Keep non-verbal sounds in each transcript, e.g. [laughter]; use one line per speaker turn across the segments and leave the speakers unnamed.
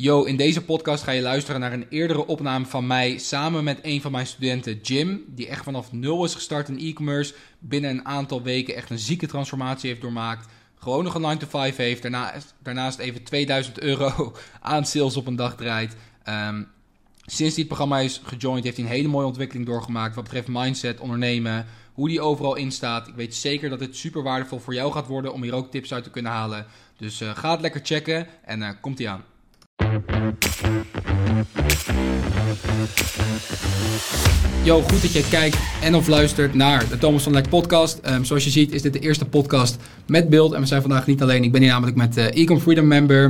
Yo, in deze podcast ga je luisteren naar een eerdere opname van mij samen met een van mijn studenten, Jim, die echt vanaf nul is gestart in e-commerce, binnen een aantal weken echt een zieke transformatie heeft doormaakt, gewoon nog een 9 to 5 heeft, daarnaast, daarnaast even 2000 euro [laughs] aan sales op een dag draait. Ehm, sinds het programma is gejoind, heeft hij een hele mooie ontwikkeling doorgemaakt wat betreft mindset, ondernemen, hoe die overal in staat. Ik weet zeker dat dit super waardevol voor jou gaat worden om hier ook tips uit te kunnen halen. Dus uh, ga het lekker checken en uh, komt ie aan. Yo, goed dat je kijkt en of luistert naar de Thomas van Lek podcast. Um, zoals je ziet is dit de eerste podcast met beeld. En we zijn vandaag niet alleen. Ik ben hier namelijk met uh, Ecom Freedom member.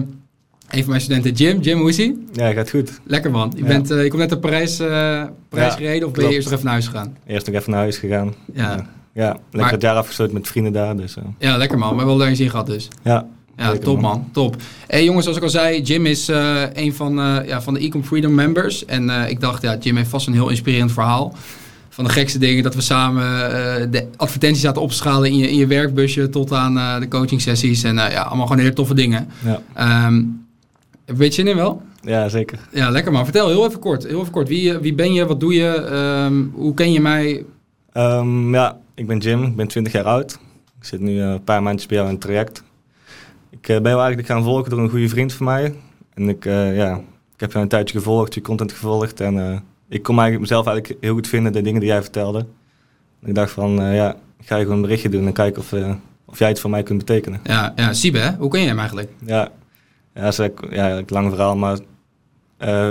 Een van mijn studenten, Jim. Jim, hoe is ie?
Ja, gaat goed.
Lekker man. Je, ja. bent, uh, je komt net naar Parijs, uh, Parijs ja, gereden of ben je eerst nog even naar huis gegaan?
Eerst nog even naar huis gegaan. Ja. ja, lekker maar, het jaar afgesloten met vrienden daar. Dus,
Ja, lekker man. Maar wel daar zin gehad dus.
Ja,
ja, Lekker, top man. Top. Hey jongens, zoals ik al zei, Jim is uh, een van, uh, ja, van de Ecom Freedom members. En uh, ik dacht, ja, Jim heeft vast een heel inspirerend verhaal. Van de gekste dingen dat we samen de advertenties zaten opschalen in je, in je werkbusje tot aan de coaching sessies. En ja, allemaal gewoon hele toffe dingen. Ja. Um, weet je zin in wel?
Ja, zeker.
Ja, lekker man. Vertel heel even kort. Heel even kort. Wie, wie ben je? Wat doe je? Um, hoe ken je mij?
Um, ja, ik ben Jim. Ik ben 20 jaar oud. Ik zit nu een paar maandjes bij jou in het traject. Ik uh, ben jou eigenlijk gaan volgen door een goede vriend van mij. En ik, uh, ja, ik heb jou een tijdje gevolgd, je content gevolgd. En uh, ik kon eigenlijk mezelf eigenlijk heel goed vinden, de dingen die jij vertelde. En ik dacht van, ja, ik ga je gewoon een berichtje doen en kijken of, of jij het voor mij kunt betekenen.
Ja, ja Siebe, hè? hoe ken je hem eigenlijk?
Ja, ja dat is ja, een lang verhaal, maar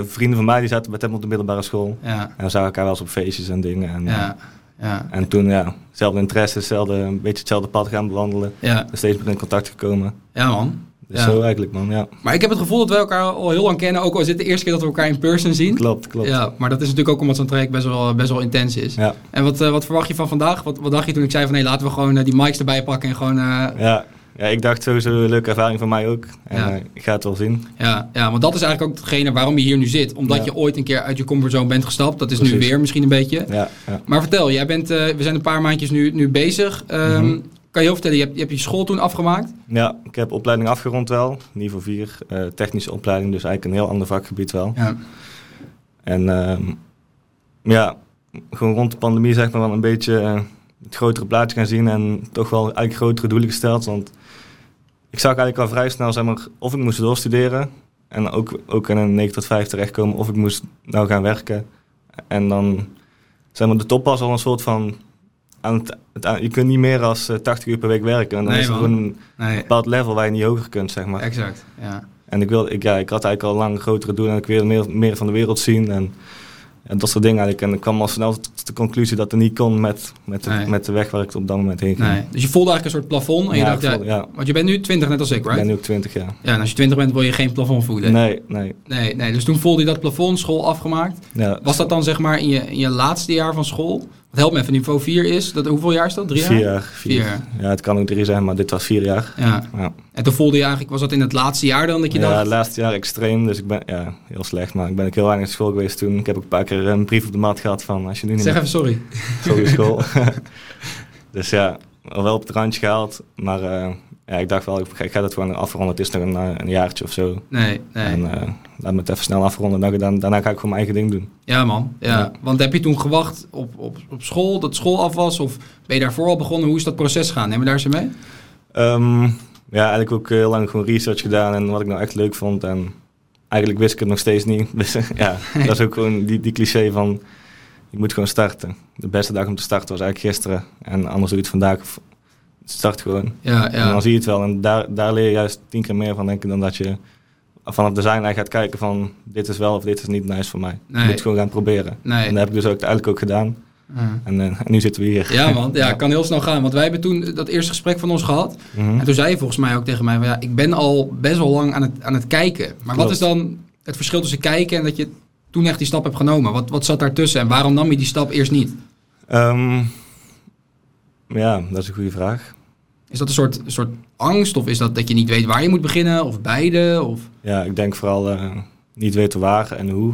vrienden van mij die zaten met hem op de middelbare school. Ja. En we zagen elkaar wel eens op feestjes en dingen. En, ja. Ja. En toen, ja, hetzelfde interesse, hetzelfde, een beetje hetzelfde pad gaan bewandelen. Ja. steeds meer in contact gekomen.
Ja, man.
Dus zo eigenlijk, man, ja.
Maar ik heb het gevoel dat wij elkaar al heel lang kennen, ook al is het de eerste keer dat we elkaar in person zien.
Klopt, klopt.
Ja, maar dat is natuurlijk ook omdat zo'n traject best wel, best wel intens is. Ja. En wat, uh, wat verwacht je van vandaag? Wat, wat dacht je toen ik zei van, hé, hey, laten we gewoon uh, die mics erbij pakken en gewoon... Uh,
ja, ja, ik dacht sowieso een leuke ervaring voor mij ook. En ja. uh, ik ga het wel zien.
Ja, ja, want dat is eigenlijk ook hetgene waarom je hier nu zit. Omdat ja. je ooit een keer uit je comfortzone bent gestapt. Dat is Precies. nu weer misschien een beetje. Ja, ja. Maar vertel, jij bent, uh, we zijn een paar maandjes nu, nu bezig. Um, mm -hmm. Kan je heel vertellen, je hebt, je hebt je school toen afgemaakt?
Ja, ik heb opleiding afgerond wel. Niveau 4, uh, technische opleiding. Dus eigenlijk een heel ander vakgebied wel. Ja. En um, ja, gewoon rond de pandemie zeg maar wel een beetje het grotere plaatje gaan zien. En toch wel eigenlijk grotere doelen gesteld. Want ik zag eigenlijk al vrij snel, zeg maar, of ik moest doorstuderen en ook, ook in een 9 tot 5 terechtkomen, of ik moest nou gaan werken. En dan, zeg maar, de top was al een soort van, aan het, het, je kunt niet meer als 80 uur per week werken. En dan nee, is er gewoon een nee. bepaald level waar je niet hoger kunt, zeg maar.
Exact, ja.
En ik, wilde, ik, ja, ik had eigenlijk al lang grotere doelen en ik wilde meer, meer van de wereld zien. En en dat soort dingen eigenlijk. En ik kwam al snel tot de conclusie dat het niet kon met, met, de, nee. met de weg waar ik op dat moment heen ging. Nee.
Dus je voelde eigenlijk een soort plafond. En je dacht,
voelde, ja,
Want je bent nu 20 net als ik, right?
Ik ben nu ook 20, ja.
Ja, en als je 20 bent wil je geen plafond voelen.
Nee, nee.
Nee, nee. Dus toen voelde je dat plafond, school afgemaakt. Ja. Was dat dan zeg maar in je, in je laatste jaar van school? Wat helpt me even, niveau 4 is, dat, hoeveel jaar is dat? Drie jaar?
Vier jaar. Vier. jaar. Ja, het kan ook drie zijn, maar dit was vier jaar.
Ja. ja. En toen voelde je eigenlijk, was dat in het laatste jaar dan dat je
ja,
dacht?
Ja, het laatste jaar extreem, dus ik ben, ja, heel slecht. Maar ik ben ook heel weinig naar school geweest toen. Ik heb ook een paar keer een brief op de mat gehad van, als je nu niet
Zeg even sorry.
Sorry school. [laughs] [laughs] dus ja, al wel op het randje gehaald, maar... Uh, ja, ik dacht wel, ik ga dat gewoon afronden. Het is nog een, een jaartje of zo.
Nee, nee.
En uh, laat me het even snel afronden. Dan, dan, daarna ga ik gewoon mijn eigen ding doen.
Ja, man. Ja. ja. Want heb je toen gewacht op, op, op school, dat school af was? Of ben je daarvoor al begonnen? Hoe is dat proces gaan? Neem me daar eens mee?
Um, ja, eigenlijk ook heel lang gewoon research gedaan en wat ik nou echt leuk vond. En eigenlijk wist ik het nog steeds niet. [laughs] Dus ja, [laughs] dat is ook gewoon die, die cliché van... Je moet gewoon starten. De beste dag om te starten was eigenlijk gisteren. En anders doe je het vandaag start gewoon.
Ja, ja.
En dan zie je het wel. En daar, daar leer je juist tien keer meer van denken dan dat je vanaf design eigenlijk gaat kijken van dit is wel of dit is niet nice voor mij. Nee. Je moet gewoon gaan proberen. Nee. En dat heb ik dus ook eigenlijk ook gedaan. Ja. En, en, nu zitten we hier.
Ja, man. Ja, [laughs] kan heel snel gaan. Want wij hebben toen dat eerste gesprek van ons gehad. Mm -hmm. En toen zei je volgens mij ook tegen mij: van, ja, ik ben al best wel lang aan het, aan het kijken. Maar Klopt. wat is dan het verschil tussen kijken en dat je toen echt die stap hebt genomen? Wat, wat zat daartussen en waarom nam je die stap eerst niet?
Um, ja, dat is een goede vraag.
Is dat een soort, soort angst of is dat dat je niet weet waar je moet beginnen of beide? Of?
Ja, ik denk vooral uh, niet weten waar en hoe.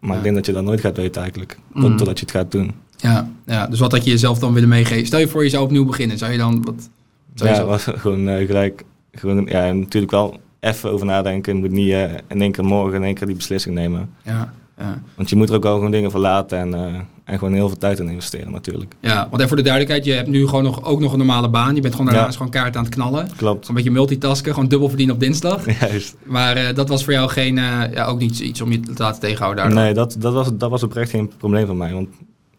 Maar ja. ik denk dat je dat nooit gaat weten eigenlijk, mm. totdat je het gaat doen.
Ja, ja, dus wat had je jezelf dan willen meegeven? Stel je voor je zou opnieuw beginnen, zou je dan wat...
Zou ja, je was [laughs] gewoon uh, gelijk, gewoon, ja, natuurlijk wel even over nadenken. Je moet niet uh, in één keer morgen in één keer die beslissing nemen.
Ja, ja.
Want je moet er ook wel gewoon dingen verlaten en, uh, en gewoon heel veel tijd in investeren natuurlijk.
Ja, want even voor de duidelijkheid, je hebt nu gewoon nog, ook nog een normale baan. Je bent gewoon daarnaast gewoon kaart aan het knallen.
Klopt.
Een beetje multitasken, gewoon dubbel verdienen op dinsdag. [laughs]
Juist.
Maar uh, dat was voor jou geen, ja, ook niet iets om je te laten tegenhouden daardoor.
Nee, dat, dat, was, dat was oprecht geen probleem voor mij. Want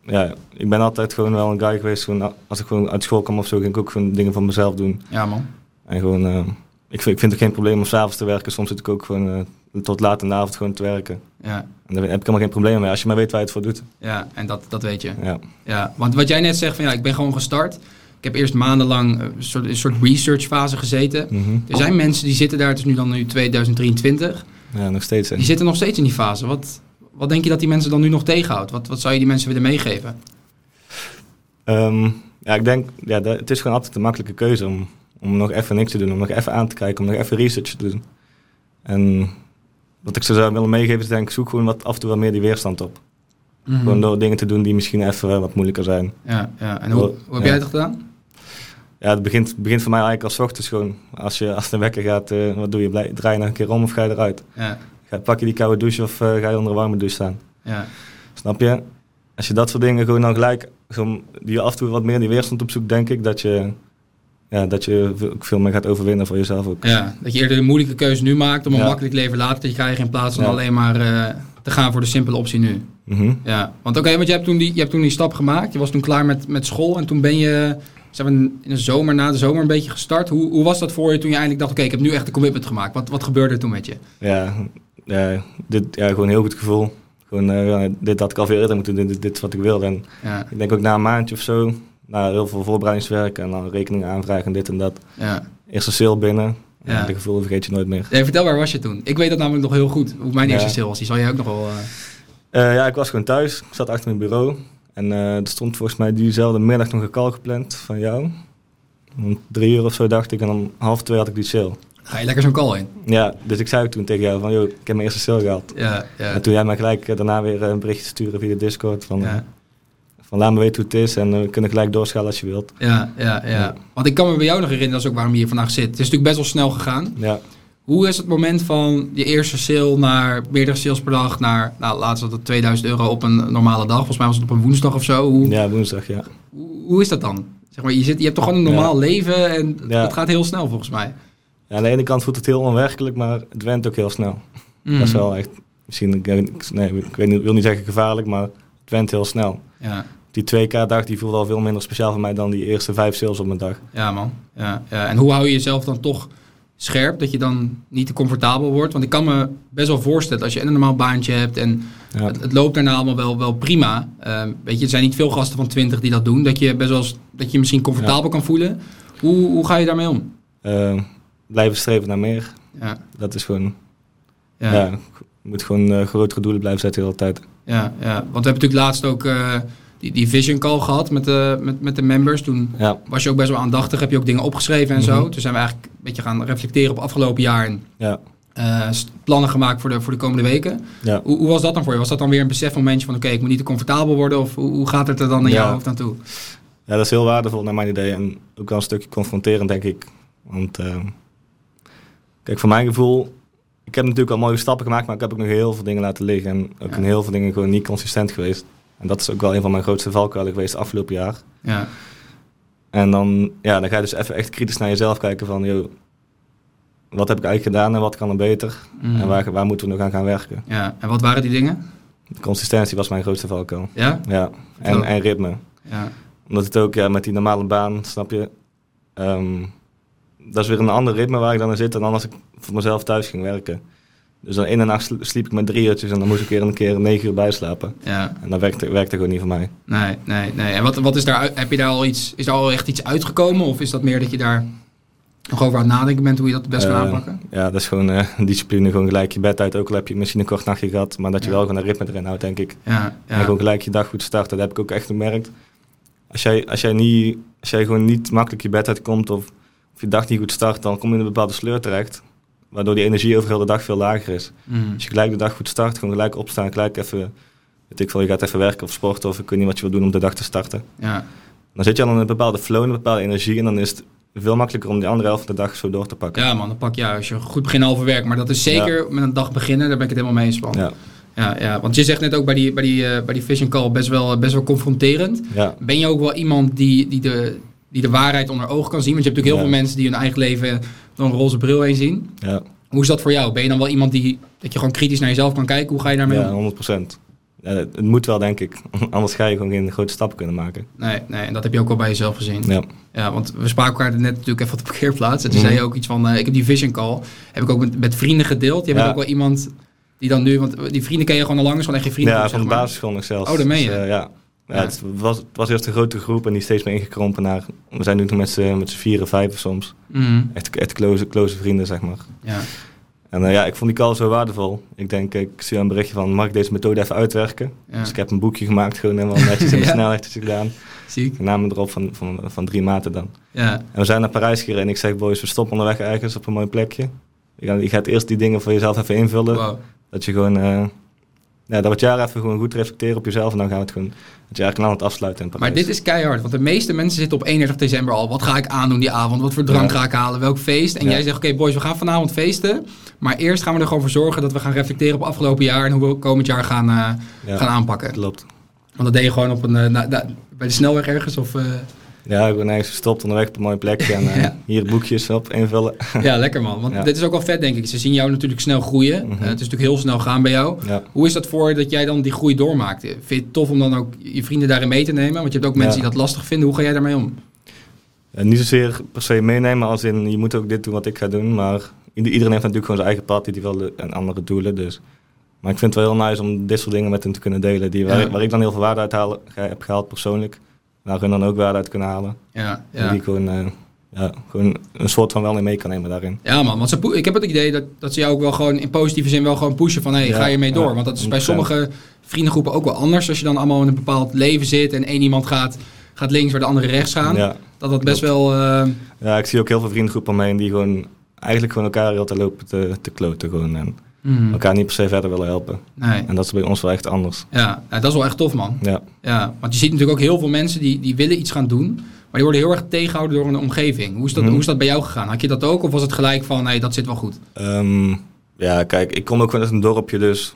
ja, ik ben altijd gewoon wel een guy geweest. Gewoon, als ik gewoon uit school kwam of zo, ging ik ook gewoon dingen van mezelf doen.
Ja, man.
En gewoon, ik, vind, ik vind het geen probleem om s'avonds te werken. Soms zit ik ook gewoon tot laat in de avond gewoon te werken.
Ja.
En daar heb ik helemaal geen probleem mee, als je maar weet waar je het voor doet.
Ja, en dat, dat weet je.
Ja.
ja. Want wat jij net zegt, van ja, ik ben gewoon gestart. Ik heb eerst maandenlang een soort, een soort research fase gezeten.
Mm -hmm.
Er zijn mensen die zitten daar, het is nu dan nu 2023.
Ja, nog steeds. Hè.
Die zitten nog steeds in die fase. Wat, wat denk je dat die mensen dan nu nog tegenhoudt? Wat, wat zou je die mensen willen meegeven?
Um, ja, ik denk, ja, dat, het is gewoon altijd een makkelijke keuze om, om nog even niks te doen, om nog even aan te kijken, om nog even research te doen. En wat ik ze zou willen meegeven is denk ik, zoek gewoon wat, af en toe wat meer die weerstand op.
Mm -hmm.
Gewoon door dingen te doen die misschien even wat moeilijker zijn.
Ja, ja. en hoe, hoe heb
ja.
jij het gedaan?
Ja, het begint, begint voor mij eigenlijk als ochtends gewoon. Als, je, als de wekker gaat, uh, wat doe je? Blij, draai je nog een keer om of ga je eruit?
Ja.
Ga, pak je die koude douche of uh, ga je onder een warme douche staan?
Ja.
Snap je? Als je dat soort dingen gewoon dan gelijk, gewoon, die af en toe wat meer die weerstand opzoekt, denk ik dat je, ja, dat je veel meer gaat overwinnen voor jezelf ook.
Ja, dat je eerder de moeilijke keuze nu maakt om een
Ja.
makkelijk leven later te krijgen in plaats van
Ja.
alleen maar eh, te gaan voor de simpele optie nu.
Mhm.
Ja, want oké, want je hebt, toen die, je hebt toen die stap gemaakt. Je was toen klaar met, met school en toen ben je zeg maar, in de zomer, na de zomer een beetje gestart. Hoe, hoe was dat voor je toen je eindelijk dacht, oké, ik heb nu echt een commitment gemaakt. Wat, wat gebeurde er toen met je?
Ja, ja, dit, ja, gewoon een heel goed gevoel. Gewoon, eh, dit had ik al veel eerder moeten doen, dit, dit is wat ik wilde. En ik denk ook na een maandje of zo, na heel veel voorbereidingswerk en dan rekeningen aanvragen en dit en dat.
ja.
Eerste sale binnen,
Ja.
ja. de gevoel vergeet je nooit meer.
Nee, vertel, waar was je toen? Ik weet dat namelijk nog heel goed, hoe mijn eerste
Ja.
sale was. Die zal jij ook nog wel... eh,
Eh, ja, ik was gewoon thuis. Ik zat achter mijn bureau. En eh, er stond volgens mij diezelfde middag nog een call gepland van jou. Om drie uur of zo dacht ik. En om half twee had ik die sale.
ga je lekker zo'n call in.
Ja, dus ik zei ook toen tegen jou van... Joh, ik heb mijn eerste sale gehad.
Ja, ja.
En toen jij mij gelijk daarna weer een berichtje stuurde via de Discord. Van,
ja.
Van laat me weten hoe het is. En eh, we kunnen gelijk doorschalen als je wilt.
Ja, ja, ja.
Ja.
Want ik kan me bij jou nog herinneren, dat is ook waarom je hier vandaag zit. Het is natuurlijk best wel snel gegaan.
Ja,
Hoe is het moment van je eerste sale naar meerdere sales per dag naar, nou laatst was het 2000 euro op een normale dag. Volgens mij was het op een woensdag of zo. Hoe,
ja woensdag, ja.
hoe, hoe is dat dan? Zeg maar, je, zit, je hebt toch gewoon een normaal leven en
Ja.
het gaat heel snel volgens mij.
ja. Aan de ene kant voelt het heel onwerkelijk, maar het went ook heel snel.
Mm.
Dat is wel echt... Misschien, nee, ik weet niet, wil niet zeggen gevaarlijk, maar het went heel snel.
Ja,
Die 2K-dag die voelde al veel minder speciaal voor mij dan die eerste vijf sales op mijn dag.
ja man. Ja, ja. En hoe hou je jezelf dan toch scherp, dat je dan niet te comfortabel wordt? Want ik kan me best wel voorstellen, als je een normaal baantje hebt en
Ja.
Het, het loopt daarna allemaal wel, wel prima. Ehm, weet je, er zijn niet veel gasten van 20 die dat doen. Dat je best wel dat je misschien comfortabel kan voelen. Hoe, hoe ga je daarmee om?
Eh, blijven streven naar meer.
Ja,
Dat is gewoon,
ja,
ja,
ja.
je moet gewoon eh, grotere doelen blijven zetten de hele tijd.
ja, Want we hebben natuurlijk laatst ook eh, die, die vision call gehad met de, met, met de members. Toen
Ja,
was je ook best wel aandachtig. Heb je ook dingen opgeschreven en zo.
Mhm.
Toen zijn we eigenlijk een beetje gaan reflecteren op afgelopen jaar. En
ja,
eh, plannen gemaakt voor de, voor de komende weken.
ja.
Hoe, hoe was dat dan voor je? Was dat dan weer een besefmomentje van... oké, ik moet niet te comfortabel worden? Of hoe, hoe gaat het er dan in jouw hoofd aan toe?
ja, dat is heel waardevol naar mijn idee. En ook wel een stukje confronterend, denk ik. Want, eh, kijk, voor mijn gevoel... Ik heb natuurlijk al mooie stappen gemaakt, maar ik heb ook nog heel veel dingen laten liggen. En ook in heel veel dingen gewoon niet consistent geweest. En dat is ook wel een van mijn grootste valkuilen geweest afgelopen jaar.
Ja,
En dan, ja, dan ga je dus even echt kritisch naar jezelf kijken van... Joh, wat heb ik eigenlijk gedaan en wat kan er beter?
Mhm.
En waar, waar moeten we nog aan gaan werken?
ja. En wat waren die dingen?
De consistentie was mijn grootste valkuil.
Ja?
Ja, en, en ritme.
Ja.
Omdat het ook ja, met die normale baan, snap je... ehm, dat is weer een ander ritme waar ik dan in zit dan als ik voor mezelf thuis ging werken. Dus dan in de nacht sl- sliep ik met drie uurtjes en dan moest ik weer een keer negen uur bijslapen.
Ja,
En dat werkte, werkte gewoon niet voor mij.
nee, nee, nee. En wat, wat is daar, heb je daar al iets, is daar al echt iets uitgekomen? Of is dat meer dat je daar nog over aan het nadenken bent hoe je dat het best kan
Eh,
aanpakken?
Ja, dat is gewoon eh, [laughs] discipline, gewoon gelijk je bed uit. Ook al heb je misschien een kort nachtje gehad, maar dat je
Ja.
wel gewoon een ritme erin houdt, denk ik.
Ja,
En
ja,
gewoon gelijk je dag goed starten. Dat heb ik ook echt gemerkt. Als jij, als jij, niet, als jij gewoon niet makkelijk je bed uitkomt of, of je dag niet goed start, dan kom je in een bepaalde sleur terecht. Waardoor die energie over heel de dag veel lager is.
Mm.
Als je gelijk de dag goed start, gewoon gelijk opstaan, gelijk even, weet ik veel, je gaat even werken of sporten of ik weet niet wat je wil doen om de dag te starten.
ja,
Dan zit je al in een bepaalde flow, een bepaalde energie en dan is het veel makkelijker om die andere helft van de dag zo door te pakken.
Ja man, dan pak je als je goed begint halve werk. Maar dat is zeker met een dag beginnen, daar ben ik het helemaal mee eens man.
Ja.
Ja, ja, want je zegt net ook bij die, bij die, eh, bij die vision call best wel, best wel confronterend.
Ja.
Ben je ook wel iemand die, die, de, die de waarheid onder ogen kan zien? Want je hebt natuurlijk heel veel mensen die hun eigen leven een roze bril heen zien.
Ja,
Hoe is dat voor jou? Ben je dan wel iemand die dat je gewoon kritisch naar jezelf kan kijken? Hoe ga je daarmee
ja
om?
100 procent. Ja, het moet wel, denk ik. [laughs] Anders ga je gewoon geen grote stappen kunnen maken.
Nee, nee, en dat heb je ook wel bij jezelf gezien.
Ja,
Ja, want we spraken elkaar net natuurlijk even op de parkeerplaats. En toen
Mhm.
zei je ook iets van, eh, ik heb die vision call. Heb ik ook met, met vrienden gedeeld. Je
Ja.
ook wel iemand die dan nu, want die vrienden ken je gewoon al lang. is gewoon echt geen vrienden.
ja van de basisschool nog zelfs.
Oh, meen je?
Dus, eh, ja. Ja. Het, was, het was eerst een grote groep en die steeds meer ingekrompen naar... We zijn nu nog met z'n met z'n vier of vijf soms.
Mhm.
Echt, echt close, close vrienden, zeg maar.
Ja.
En eh, ja, ik vond die call zo waardevol. Ik denk, ik zie een berichtje van, mag ik deze methode even uitwerken?
Ja.
Dus ik heb een boekje gemaakt, gewoon helemaal netjes in [laughs] de
Ja.
snelheidjes gedaan.
Ziek.
Namen erop van, van, van drie maten dan.
Ja.
En we zijn naar Parijs gereden en ik zeg, boys, we stoppen onderweg ergens op een mooi plekje. Je gaat, je gaat eerst die dingen voor jezelf even invullen.
Wow.
Dat je gewoon, eh, ja, dat we het jaar even gewoon goed reflecteren op jezelf. En dan gaan we het gewoon het jaar aan het afsluiten in Parijs.
Maar dit is keihard, want de meeste mensen zitten op 31 december al. Wat ga ik aandoen die avond? Wat voor drank
Ja.
ga ik halen? Welk feest? En
Ja.
jij zegt, oké boys, we gaan vanavond feesten. Maar eerst gaan we er gewoon voor zorgen dat we gaan reflecteren op afgelopen jaar... en hoe we komend jaar gaan,
Ja,
gaan aanpakken.
klopt.
Want dat deed je gewoon op een, eh, na- na- bij de snelweg ergens? Of, eh,
Ja, gewoon ergens gestopt onderweg op een mooi plekje. En [laughs] eh,
Ja.
hier boekjes op invullen. [laughs]
Ja, lekker man. Want
Ja.
dit is ook wel vet, denk ik. Ze zien jou natuurlijk snel groeien.
Mhm.
Eh, het is natuurlijk heel snel gaan bij jou.
ja.
Hoe is dat voor dat jij dan die groei doormaakt? Vind je het tof om dan ook je vrienden daarin mee te nemen? Want je hebt ook mensen die dat lastig vinden. Hoe ga jij daarmee om?
Eh, niet zozeer per se meenemen als in je moet ook dit doen wat ik ga doen. Maar ieder- iedereen heeft natuurlijk gewoon zijn eigen pad die wil en andere doelen. Dus. Maar ik vind het wel heel nice om dit soort dingen met hen te kunnen delen. Die, waar, ik, waar ik dan heel veel waarde uit haal, heb gehaald persoonlijk. Waar hun dan ook waarde uit kunnen halen.
Ja,
En
ja.
die gewoon, eh, ja, gewoon een soort van wel in mee kan nemen daarin.
Ja man, want ze ik heb het idee dat, dat ze jou ook wel gewoon in positieve zin wel gewoon pushen van hé,
Ja,
ga je mee door.
ja,
Want dat is bij
100%.
sommige vriendengroepen ook wel anders. Als je dan allemaal in een bepaald leven zit en één iemand gaat, gaat links waar de andere rechts gaan.
Ja.
Dat dat best
Klopt.
wel... eh,
ja, ik zie ook heel veel vriendengroepen omheen die gewoon eigenlijk gewoon elkaar heel te lopen te, te kloten. Gewoon, en
mhm.
elkaar niet per se verder willen helpen.
Nee,
En dat is bij ons wel echt anders.
ja, dat is wel echt tof man.
Ja.
Ja, want je ziet natuurlijk ook heel veel mensen die, die willen iets gaan doen. Maar die worden heel erg tegengehouden door een omgeving. Hoe is dat,
Mhm.
hoe is dat bij jou gegaan? Had je dat ook? Of was het gelijk van, nee, dat zit wel goed?
Ehm, ja, kijk, ik kom ook gewoon uit een dorpje, dus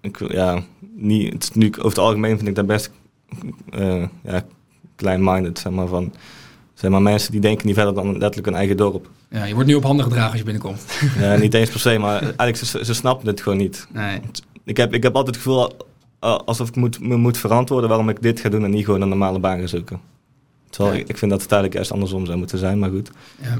ik, ja, niet, het is nu, over het algemeen vind ik dat best eh ja, klein-minded, zeg maar, van, zeg maar, mensen die denken niet verder dan letterlijk hun eigen dorp.
Ja, je wordt nu op handen gedragen als je binnenkomt.
Ja, niet eens per se, maar [laughs] eigenlijk, ze, ze snappen het gewoon niet.
Nee.
Ik heb, ik heb altijd het gevoel al- alsof ik moet, me moet verantwoorden waarom ik dit ga doen en niet gewoon een normale baan ga zoeken. Terwijl
Ja.
ik, ik vind dat het eigenlijk juist andersom zou moeten zijn, maar goed.
Ja.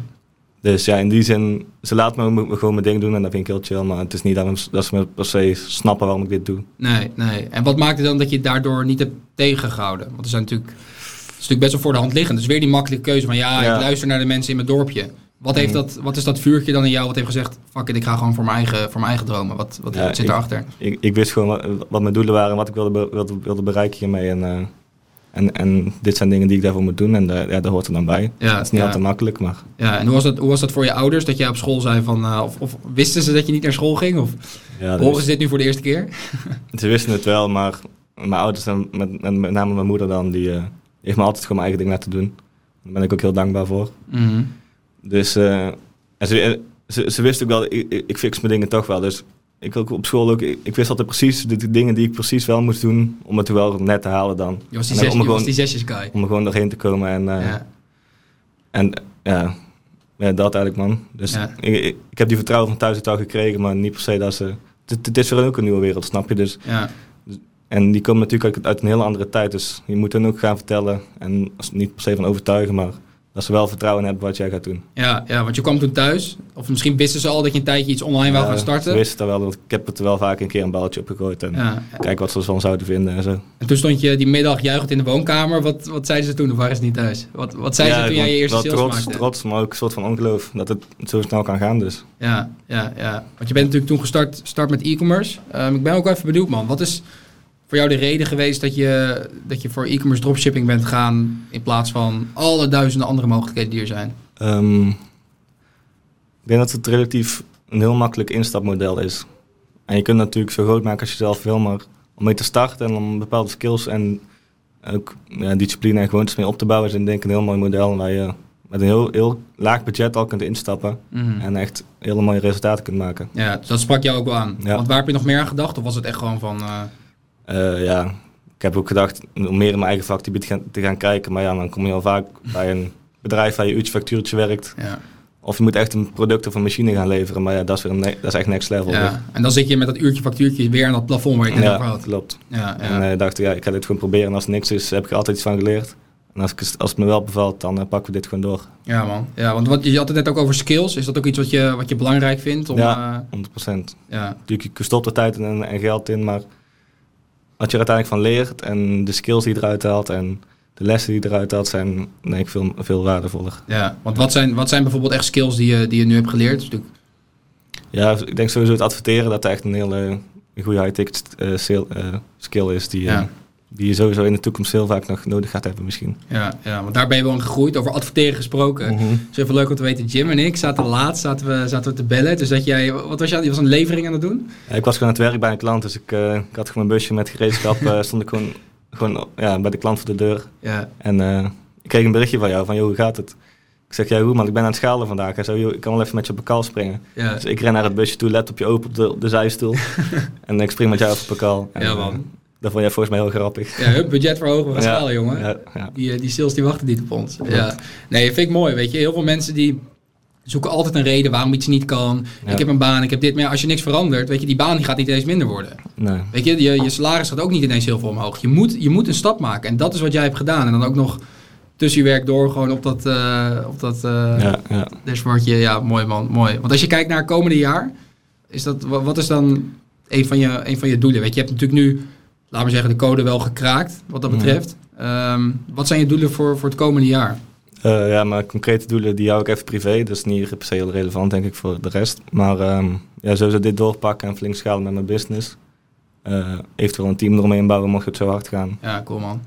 Dus ja, in die zin, ze laten me, me gewoon mijn ding doen en dat vind ik heel chill. Maar het is niet dat, dat ze me per se snappen waarom ik dit doe.
Nee, nee. En wat maakt het dan dat je het daardoor niet hebt tegengehouden? Want er zijn natuurlijk, het is natuurlijk best wel voor de hand liggend. Dus weer die makkelijke keuze van ja,
Ja.
ik luister naar de mensen in mijn dorpje. Wat, heeft
Mhm.
dat, wat is dat vuurtje dan in jou wat heeft gezegd, fuck it, ik ga gewoon voor mijn eigen, voor mijn eigen dromen. Wat, wat,
Ja,
wat zit
ik-
erachter?
Ik, ik wist gewoon wat, wat mijn doelen waren en wat ik wilde, wilde, wilde bereiken hiermee. En, eh, en, en dit zijn dingen die ik daarvoor moet doen en daar ja, dat hoort er dan bij.
Ja,
Het is niet
ja.
altijd makkelijk, maar
Ja, en hoe was, dat, hoe was dat voor je ouders? Dat jij op school zei van, eh, of, of wisten ze dat je niet naar school ging? Of
ja,
horen ze dit nu voor de eerste keer? [laughs]
ze wisten het wel. Maar mijn ouders en met, met, name mijn moeder dan, die, eh, heeft me altijd gewoon mijn eigen ding laten doen. Daar ben ik ook heel dankbaar voor.
Mhm.
Dus eh, en ze, ze, ze wist ook wel, ik, ik- fix mijn dingen toch wel. Dus ik ook op school ook, ik, ik wist altijd precies de, de dingen die ik precies wel moest doen om het wel net te halen dan.
Je was die, zes,
om, gewoon,
die zesjes guy.
om er gewoon doorheen te komen en, eh,
ja.
en ja, ja, dat eigenlijk man. Dus
Ja.
ik, ik, ik heb die vertrouwen van thuis uit al gekregen, maar niet per se dat ze... Het, het is voor hen ook een nieuwe wereld, snap je? Dus,
Ja.
en die komen natuurlijk uit, uit een hele andere tijd, dus je moet hen ook gaan vertellen. En niet per se van overtuigen, maar dat ze wel vertrouwen hebben wat jij gaat doen.
Ja, ja, want je kwam toen thuis. Of misschien wisten ze al dat je een tijdje iets online wou gaan
Ze
starten.
wisten dat wel, want ik heb het er wel vaak een keer een balletje op gegooid. En
Ja.
kijk wat ze ervan zouden vinden en zo.
En toen stond je die middag juichend in de woonkamer. Wat, wat zeiden ze toen? Of waren ze niet thuis? Wat, wat zeiden ze toen jij je eerste sales
trots,
maakte?
trots, maar ook een soort van ongeloof dat het zo snel kan gaan. Dus.
Ja, ja, ja. Want je bent natuurlijk toen gestart start met e-commerce. Ehm, ik ben ook even benieuwd, man. Wat is voor jou de reden geweest dat je, dat je voor e-commerce dropshipping bent gaan... in plaats van alle duizenden andere mogelijkheden die er zijn?
Ehm, ik denk dat het relatief een heel makkelijk instapmodel is. En je kunt natuurlijk zo groot maken als je zelf wil, maar om mee te starten en om bepaalde skills en ook ja, discipline en gewoontes mee op te bouwen, is denk ik een heel mooi model waar je met een heel, heel laag budget al kunt instappen.
Mhm.
En echt hele mooie resultaten kunt maken.
Ja, dus dat sprak jou ook wel aan.
Ja.
Want waar heb je nog meer aan gedacht? Of was het echt gewoon van... eh,
Eh, ja, ik heb ook gedacht om meer in mijn eigen vakgebied gaan, te gaan kijken. Maar ja, dan kom je al vaak bij een bedrijf waar je uurtje factuurtje werkt.
ja.
Of je moet echt een product of een machine gaan leveren. Maar ja, dat is, weer een dat is echt next level. weer.
ja. En dan zit je met dat uurtje factuurtje weer aan dat plafond waar je het net over
ja
had.
klopt.
Ja,
En
ja.
eh dacht ik, ja, ik ga dit gewoon proberen. En als er niks is, heb ik er altijd iets van geleerd. En als, ik, als het me wel bevalt, dan eh, pakken we dit gewoon door.
ja man. Ja, want wat, je had het net ook over skills. Is dat ook iets wat je, wat je belangrijk vindt? Om,
Ja.
eh,
100%.
ja.
Natuurlijk, je stopt er tijd en, en geld in, maar wat je er uiteindelijk van leert en de skills die je eruit haalt en de lessen die je eruit haalt, zijn denk ik veel, veel waardevoller.
ja. Want wat zijn, wat zijn bijvoorbeeld echt skills die je, die je nu hebt geleerd? Dus
Ja, ik denk sowieso het adverteren dat echt een hele goede high-ticket eh, eh, skill is die, eh,
Ja.
Die je sowieso in de toekomst heel vaak nog nodig gaat hebben misschien.
Ja, ja, want daar ben je wel in gegroeid. Over adverteren gesproken. Het is even leuk om te weten. Jim en ik zaten laatst zaten we, zaten we te bellen. Dus dat jij, wat was jij? Je was een levering aan het doen?
Ja, ik was gewoon aan het werk bij een klant, dus ik, eh, ik had gewoon een busje met gereedschap, eh, stond ik gewoon, gewoon ja, bij de klant voor de deur.
Ja,
En eh, ik kreeg een berichtje van jou, van joh, hoe gaat het? Ik zeg, ja hoe man, ik ben aan het schalen vandaag. Hij zei, ik kan wel even met je op elkaar springen.
ja.
Dus ik ren naar het busje toe, laptopje open op de, op de zijstoel. [laughs] en ik spring met jou op. En,
Ja, man.
Dat vond jij volgens mij heel grappig.
ja hup, budget verhogen, we gaan
Ja,
schalen, jongen.
Ja, ja.
Die, eh, die sales die wachten niet op ons. Ja. Nee, vind ik mooi, weet je. Heel veel mensen die zoeken altijd een reden waarom iets niet kan. Ik heb een baan, ik heb dit. Maar als je niks verandert, weet je, die baan die gaat niet eens minder worden.
Nee.
Weet je, je, je salaris gaat ook niet ineens heel veel omhoog. Je moet, je moet een stap maken. En dat is wat jij hebt gedaan. En dan ook nog tussen je werk door gewoon op dat, eh op dat eh
Ja, ja.
dashboardje. Ja, mooi man, mooi. Want als je kijkt naar het komende jaar, is dat, wa- wat is dan een van je, een van je doelen? Weet je, je hebt natuurlijk nu, laten we zeggen, de code wel gekraakt, wat dat
Mhm.
betreft. Ehm, wat zijn je doelen voor, voor het komende jaar?
Eh, ja, maar concrete doelen die hou ik even privé. Dat is niet per se heel relevant, denk ik, voor de rest. Maar ehm ja, sowieso dit doorpakken en flink schalen met mijn business. Eh, eventueel een team eromheen bouwen, mocht het zo hard gaan.
Ja, cool man.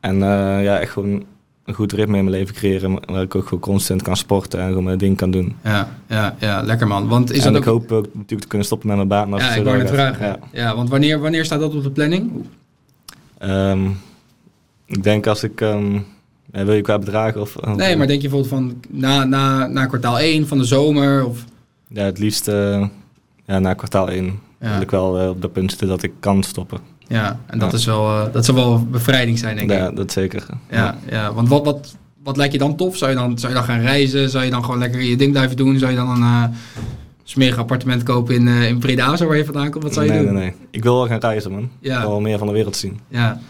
En eh, ja, echt gewoon een goed ritme in mijn leven creëren. Waar ik ook gewoon constant kan sporten en gewoon mijn ding kan doen.
Ja, ja, ja, lekker man. Want is
en
dat
ik
ook...
hoop ook natuurlijk te kunnen stoppen met mijn baan. Als
Ja,
het
ik wou net vragen.
Ja.
Ja. want wanneer, wanneer staat dat op de planning?
Ehm, ik denk als ik... ehm, wil je qua bedragen of... of-
Nee, maar denk je bijvoorbeeld van na, na, na kwartaal 1 van de zomer? Of...
Ja, het liefst eh, ja, na kwartaal 1
Ja.
wil ik wel eh, op dat punt zitten dat ik kan stoppen.
Ja, en dat,
Ja.
is wel, eh, dat zou wel bevrijding zijn, denk
Ja,
ik.
dat zeker.
Ja, ja. want wat, wat, wat lijkt je dan tof? Zou je dan, zou je dan gaan reizen? Zou je dan gewoon lekker je ding blijven doen? Zou je dan een eh smerig appartement kopen in, eh in Breda, zo waar je vandaan komt? Wat zou je
nee,
doen?
nee, nee. Ik wil wel gaan reizen, man.
Ja.
Ik wil wel meer van de wereld zien.
Ja,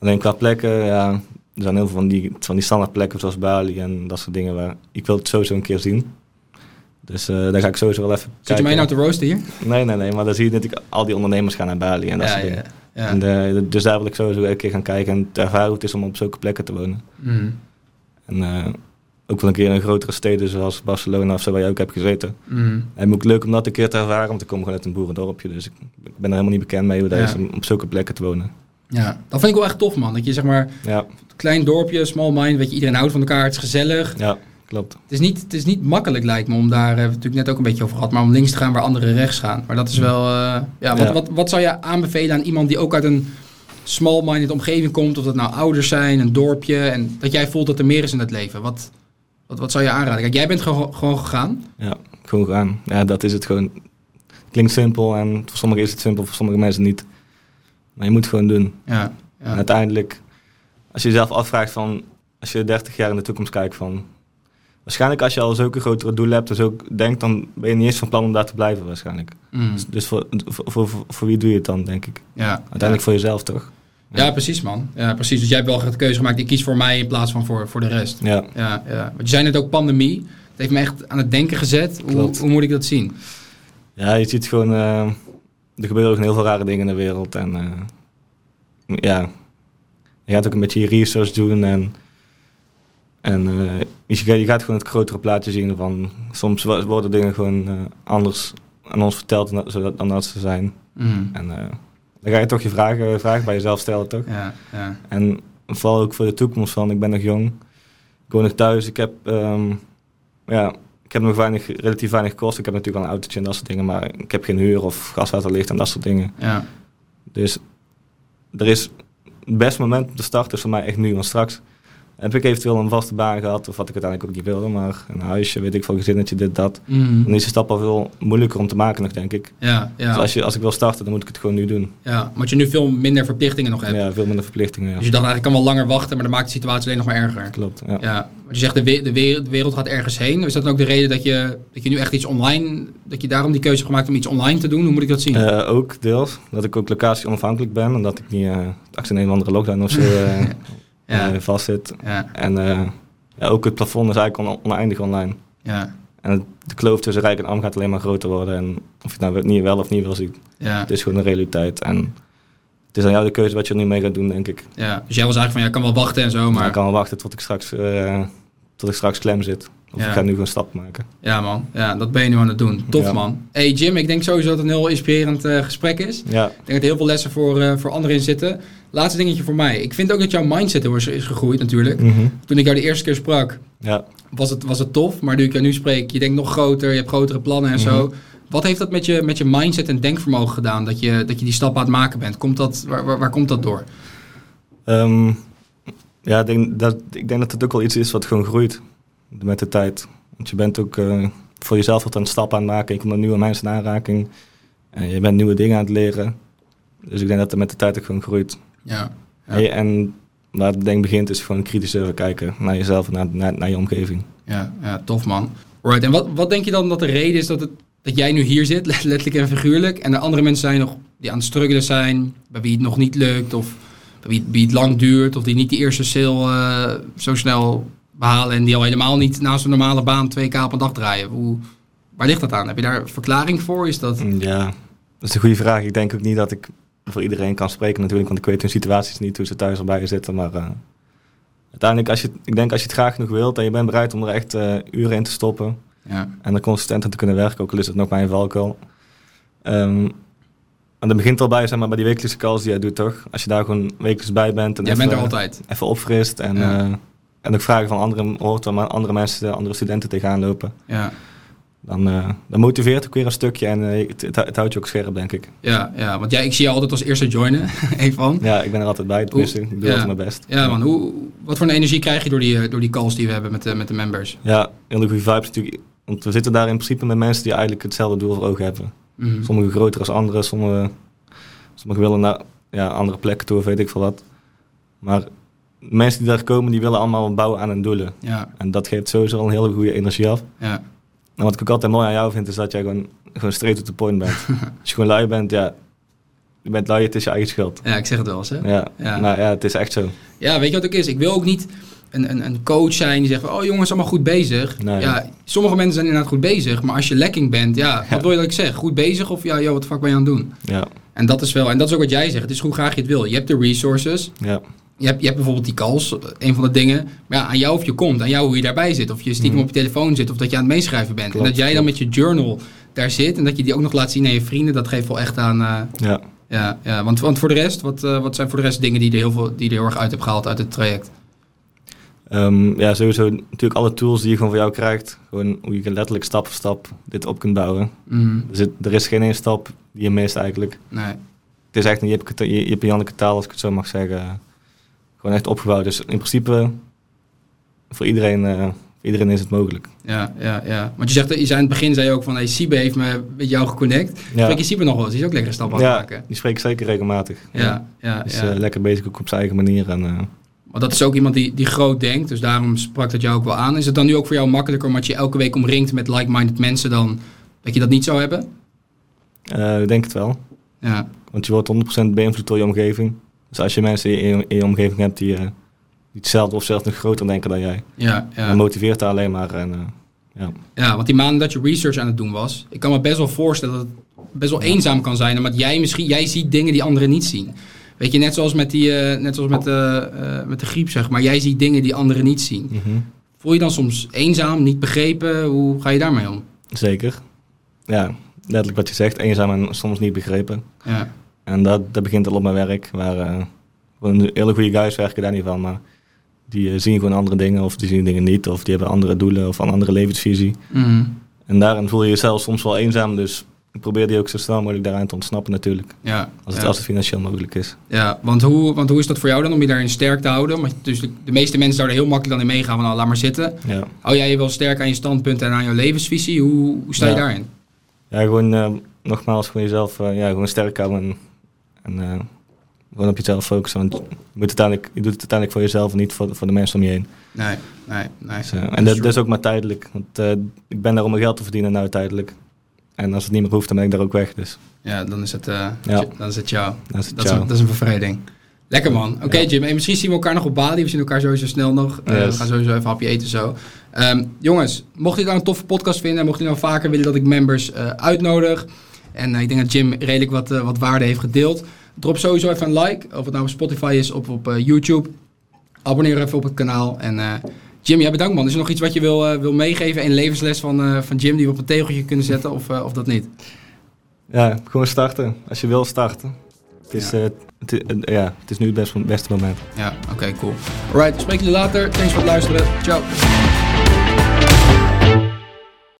Alleen qua plekken, ja, er zijn heel veel van die, van die standaard plekken zoals Bali en dat soort dingen waar ik wil het sowieso een keer zien. Dus daar ga ik sowieso wel even
Zit je
kijken.
mij nou te roosten hier?
Nee, nee, nee, maar dan zie je natuurlijk al die ondernemers gaan naar Bali en dat
ja,
soort
ja,
dingen.
ja.
En, eh, dus daar wil ik sowieso een keer gaan kijken en te ervaren hoe het is om op zulke plekken te wonen.
Mhm.
En eh, ook wel een keer in grotere steden zoals Barcelona of zo waar je ook hebt gezeten.
Mhm.
En ook leuk om dat een keer te ervaren, want ik kom gewoon uit een boerendorpje. Dus ik, ik ben er helemaal niet bekend mee hoe dat
Ja.
is om op zulke plekken te wonen.
Ja, dat vind ik wel echt tof, man. Dat je zeg maar,
Ja,
klein dorpje, small mind, weet je, iedereen houdt van elkaar, het is gezellig.
ja klopt.
Het is, niet, het is niet makkelijk, lijkt me, om daar, eh, we hebben het natuurlijk net ook een beetje over gehad, maar om links te gaan waar anderen rechts gaan. Maar dat is wel, eh, ja, wat,
Ja.
Wat, wat zou je aanbevelen aan iemand die ook uit een small-minded omgeving komt, of dat nou ouders zijn, een dorpje, en dat jij voelt dat er meer is in het leven? Wat, wat, wat zou je aanraden? Kijk, jij bent gewoon, gewoon gegaan.
Ja, gewoon gaan. Ja, dat is het gewoon. Klinkt simpel en voor sommigen is het simpel, voor sommige mensen niet. Maar je moet het gewoon doen.
Ja,
En
ja,
uiteindelijk, als je jezelf afvraagt van, als je 30 jaar in de toekomst kijkt van, waarschijnlijk als je al zulke grotere doelen hebt, dus ook denkt, dan ben je niet eens van plan om daar te blijven waarschijnlijk.
Mm,
Dus, dus voor, voor, voor, voor wie doe je het dan, denk ik?
ja,
Uiteindelijk voor jezelf, toch?
ja, precies, man. Ja, precies. Dus jij hebt wel de keuze gemaakt, ik kies voor mij in plaats van voor, voor de rest.
Ja.
Ja, ja. Want je zei net ook pandemie. Het heeft me echt aan het denken gezet. Hoe, hoe moet ik dat zien?
Ja, je ziet gewoon, eh, er gebeuren ook heel veel rare dingen in de wereld. En eh, ja, je gaat ook een beetje je research doen en, en eh, je, gaat- gewoon het grotere plaatje zien van, soms wo- worden dingen gewoon eh, anders aan ons verteld dan, dat ze zijn.
Mm.
En eh, dan ga je toch je vragen, vragen bij jezelf stellen, toch?
Ja, ja.
En vooral ook voor de toekomst van, ik ben nog jong, ik woon nog thuis, ik heb, ehm, ja, ik heb nog weinig, relatief weinig kosten. Ik heb natuurlijk al een autootje en dat soort dingen, maar ik heb geen huur of gaswaterlicht en dat soort dingen.
ja.
Dus er is het beste moment om te starten is voor mij echt nu, want straks heb ik eventueel een vaste baan gehad, of wat ik uiteindelijk ook niet wilde, maar een huisje, weet ik veel, gezinnetje, dit, dat.
Mhm.
Dan is de stap al veel moeilijker om te maken nog, denk ik.
Ja, ja.
Dus als, je, als ik wil starten, dan moet ik het gewoon nu doen.
ja, omdat je nu veel minder verplichtingen nog hebt.
Ja, veel minder verplichtingen. Ja.
Dus je dacht eigenlijk kan wel langer wachten, maar dat maakt de situatie alleen nog maar erger.
Klopt, ja.
Ja, want je zegt de, we- de, wereld, de wereld gaat ergens heen. Is dat dan ook de reden dat je, dat je nu echt iets online, dat je daarom die keuze hebt gemaakt om iets online te doen? Hoe moet ik dat zien?
Eh, ook deels, dat ik ook locatie onafhankelijk ben en dat ik niet uh, achter een of andere lockdown of zo [laughs] eh,
ja,
eh, vastzit.
ja,
En eh, ja, ook het plafond is eigenlijk on- oneindig online.
ja,
En de kloof tussen rijk en arm gaat alleen maar groter worden. En of je het nou niet wel of niet wil zien,
ja,
het is gewoon een realiteit. En het is aan jou de keuze wat je er nu mee gaat doen, denk ik.
ja. Dus jij was eigenlijk van, ja, ik kan wel wachten en zo,
Maar
maar...
ik kan wel wachten tot ik straks, eh, tot ik straks klem zit. Of
Ja.
ik ga nu gewoon stappen maken.
Ja man, ja, dat ben je nu aan het doen. Tof
Ja.
man. Hey Jim, ik denk sowieso dat het een heel inspirerend eh, gesprek is. Ik denk dat er heel veel lessen voor, eh, voor anderen in zitten. Laatste dingetje voor mij. Ik vind ook dat jouw mindset heel erg is gegroeid natuurlijk.
Mhm.
Toen ik jou de eerste keer sprak,
ja.
was het, was het tof. Maar nu ik jou nu spreek, je denkt nog groter, je hebt grotere plannen en zo.
Mhm.
Wat heeft dat met je, met je mindset en denkvermogen gedaan? Dat je, dat je die stap aan het maken bent? Komt dat, waar, waar, waar komt dat door?
Ehm, ja, ik denk, dat, ik denk dat het ook wel iets is wat gewoon groeit met de tijd. Want je bent ook eh, voor jezelf wat het stappen aan het maken. Je komt met nieuwe mensen in aanraking. En je bent nieuwe dingen aan het leren. Dus ik denk dat het met de tijd ook gewoon groeit.
Ja. Ja.
En, waar het denk begint is gewoon kritisch even kijken naar jezelf en naar, naar, naar je omgeving.
Ja, ja tof man. Right. En wat, wat denk je dan dat de reden is dat, het, dat jij nu hier zit, [laughs] letterlijk en figuurlijk, en er andere mensen zijn nog die aan het struggelen zijn, bij wie het nog niet lukt, of bij wie, wie het lang duurt, of die niet die eerste sale eh, zo snel behalen en die al helemaal niet naast een normale baan 2k op een dag draaien? Hoe, waar ligt dat aan? Heb je daar een verklaring voor? Is dat...
Ja, dat is een goede vraag. Ik denk ook niet dat ik voor iedereen kan spreken natuurlijk, want ik weet hun situaties niet, hoe ze thuis erbij zitten. Maar eh, uiteindelijk, als je, ik denk als je het graag genoeg wilt en je bent bereid om er echt eh, uren in te stoppen
Ja,
en er consistent aan te kunnen werken, ook al is het nog mijn valkuil. Ehm en dat begint al bij, zeg maar, bij die wekelijkse calls die jij doet, toch? Als je daar gewoon wekelijks bij bent en
jij
even,
bent er altijd.
even opfrist en,
Ja.
eh, en ook vragen van anderen hoort waar andere mensen, andere studenten tegenaan lopen.
Ja,
Dan, eh, dan motiveert het ook weer een stukje en eh, het, het, houdt je ook scherp, denk ik.
ja, ja, want jij, ik zie je altijd als eerste joinen, [laughs] even van.
Ja, ik ben er altijd bij. Tenminste, ik doe
ja.
altijd mijn best.
Ja man, hoe, wat voor een energie krijg je door die, eh, door die calls die we hebben met de, met de members?
Ja, hele goede vibes natuurlijk. Want we zitten daar in principe met mensen die eigenlijk hetzelfde doel voor ogen hebben.
Mhm.
Sommigen groter als anderen, sommigen, sommigen willen naar ja, andere plekken toe of weet ik veel wat. Maar mensen die daar komen, die willen allemaal bouwen aan hun doelen.
Ja,
En dat geeft sowieso al een hele goede energie af.
ja,
En wat ik ook altijd mooi aan jou vind, is dat jij gewoon, gewoon straight to the point bent. [laughs] als je gewoon lui bent, ja, je bent lui, het is je eigen schuld.
ja, ik zeg het wel eens hè.
Ja,
Ja.
maar ja, het is echt zo.
Ja, weet je wat ook is? Ik wil ook niet een, een, een coach zijn die zegt van, oh jongens, allemaal goed bezig.
Nee.
Ja, sommige mensen zijn inderdaad goed bezig, maar als je lekking bent, ja, wat
Ja.
wil je dat ik zeg? Goed bezig of ja, joh, wat de fuck ben je aan het doen?
Ja,
En dat is wel, en dat is ook wat jij zegt, het is hoe graag je het wil. Je hebt de resources,
ja,
je hebt, je hebt bijvoorbeeld die calls, een van de dingen. Maar ja, aan jou of je komt, aan jou hoe je daarbij zit. Of je stiekem
Mhm.
op je telefoon zit, of dat je aan het meeschrijven bent.
Klopt,
en dat jij dan met je journal daar zit en dat je die ook nog laat zien aan je vrienden, dat geeft wel echt aan... eh,
ja.
ja, ja want, want voor de rest, wat, eh, wat zijn voor de rest dingen die je er heel, veel, die je er heel erg uit hebt gehaald uit het traject?
Ehm, ja, sowieso natuurlijk alle tools die je gewoon voor jou krijgt. Gewoon hoe je letterlijk stap voor stap dit op kunt bouwen.
Mhm.
Er, zit, er is geen één stap die je mist eigenlijk.
Nee.
Het is echt een Jip, Jip Janneke taal, als ik het zo mag zeggen. Gewoon echt opgebouwd. Dus in principe voor iedereen, eh, voor iedereen is het mogelijk.
Ja, ja, ja. Want je zegt, je zei in het begin zei je ook van, hey, Siebe heeft me met jou geconnect.
Ja,
Spreek je Siebe nog wel eens? Die is ook lekker een stap aan
ja
maken.
die spreek ik zeker regelmatig.
Ja, ja,
Is
ja.
eh, lekker bezig ook op zijn eigen manier. En, eh,
Maar dat is ook iemand die, die groot denkt, dus daarom sprak dat jou ook wel aan. Is het dan nu ook voor jou makkelijker, omdat je elke week omringt met like-minded mensen, dan dat je dat niet zou hebben?
ik denk het wel.
Ja,
Want je wordt 100% beïnvloed door je omgeving. Dus als je mensen in je, in je omgeving hebt die, eh, die hetzelfde of zelfs nog groter denken dan jij,
ja,
dan
ja.
motiveert dat alleen maar. En, eh, ja.
ja, want die maanden dat je research aan het doen was, ik kan me best wel voorstellen dat het best wel eenzaam kan zijn, omdat jij misschien, jij ziet dingen die anderen niet zien. Weet je, net zoals met, die, eh, net zoals met, de, met de griep, zeg maar. Jij ziet dingen die anderen niet zien.
Mhm.
Voel je dan soms eenzaam, niet begrepen? Hoe ga je daarmee om?
Zeker. Ja, letterlijk wat je zegt, eenzaam en soms niet begrepen.
Ja,
En dat, dat begint al op mijn werk, waar eh, gewoon hele goede guys werken daar niet van, maar die eh, zien gewoon andere dingen of die zien dingen niet, of die hebben andere doelen of een andere levensvisie.
Mhm.
En daarin voel je jezelf soms wel eenzaam, dus ik probeer die ook zo snel mogelijk daaraan te ontsnappen natuurlijk.
Ja,
als, het,
ja.
als het financieel mogelijk is.
Ja, want hoe, want hoe is dat voor jou dan om je daarin sterk te houden? Want dus de, de meeste mensen zouden heel makkelijk dan in meegaan van nou, laat maar zitten.
Ja,
Hou jij je wel sterk aan je standpunten en aan je levensvisie? Hoe, hoe sta je
Ja.
daarin?
ja gewoon eh, nogmaals gewoon jezelf ja, gewoon sterk houden en, en eh, gewoon op jezelf focussen. Want je, moet uiteindelijk, je doet het uiteindelijk voor jezelf en niet voor, voor de mensen om je heen.
Nee, nee, nee.
En dat, dat is ook maar tijdelijk. Want eh, ik ben daar om mijn geld te verdienen nou tijdelijk. En als het niet meer hoeft, dan ben ik daar ook weg. Dus
Ja, dan is het, eh,
Ja.
dan is het jou.
dat is het
Dat is,
ciao.
een, dat is een bevrijding. Lekker man. Oké
Ja.
Jim, en misschien zien we elkaar nog op Bali. We zien elkaar sowieso snel nog. We gaan sowieso even een hapje eten zo. Ehm, jongens, mocht je nou een toffe podcast vinden... en mocht je nou vaker willen dat ik members uitnodig... en eh, ik denk dat Jim redelijk wat, eh, wat waarde heeft gedeeld... drop sowieso even een like. Of het nou op Spotify is of op eh, YouTube. Abonneer even op het kanaal. En Jim, ja, bedankt man. Is er nog iets wat je wil, wil meegeven? Een levensles van, van Jim die we op een tegeltje kunnen zetten? Of, of dat niet?
Ja, gewoon starten. Als je wil starten. Het is,
Ja.
het, ja, het is nu het best, beste moment.
Ja, oké, cool. Alright, spreek jullie later. Thanks voor het luisteren. Ciao.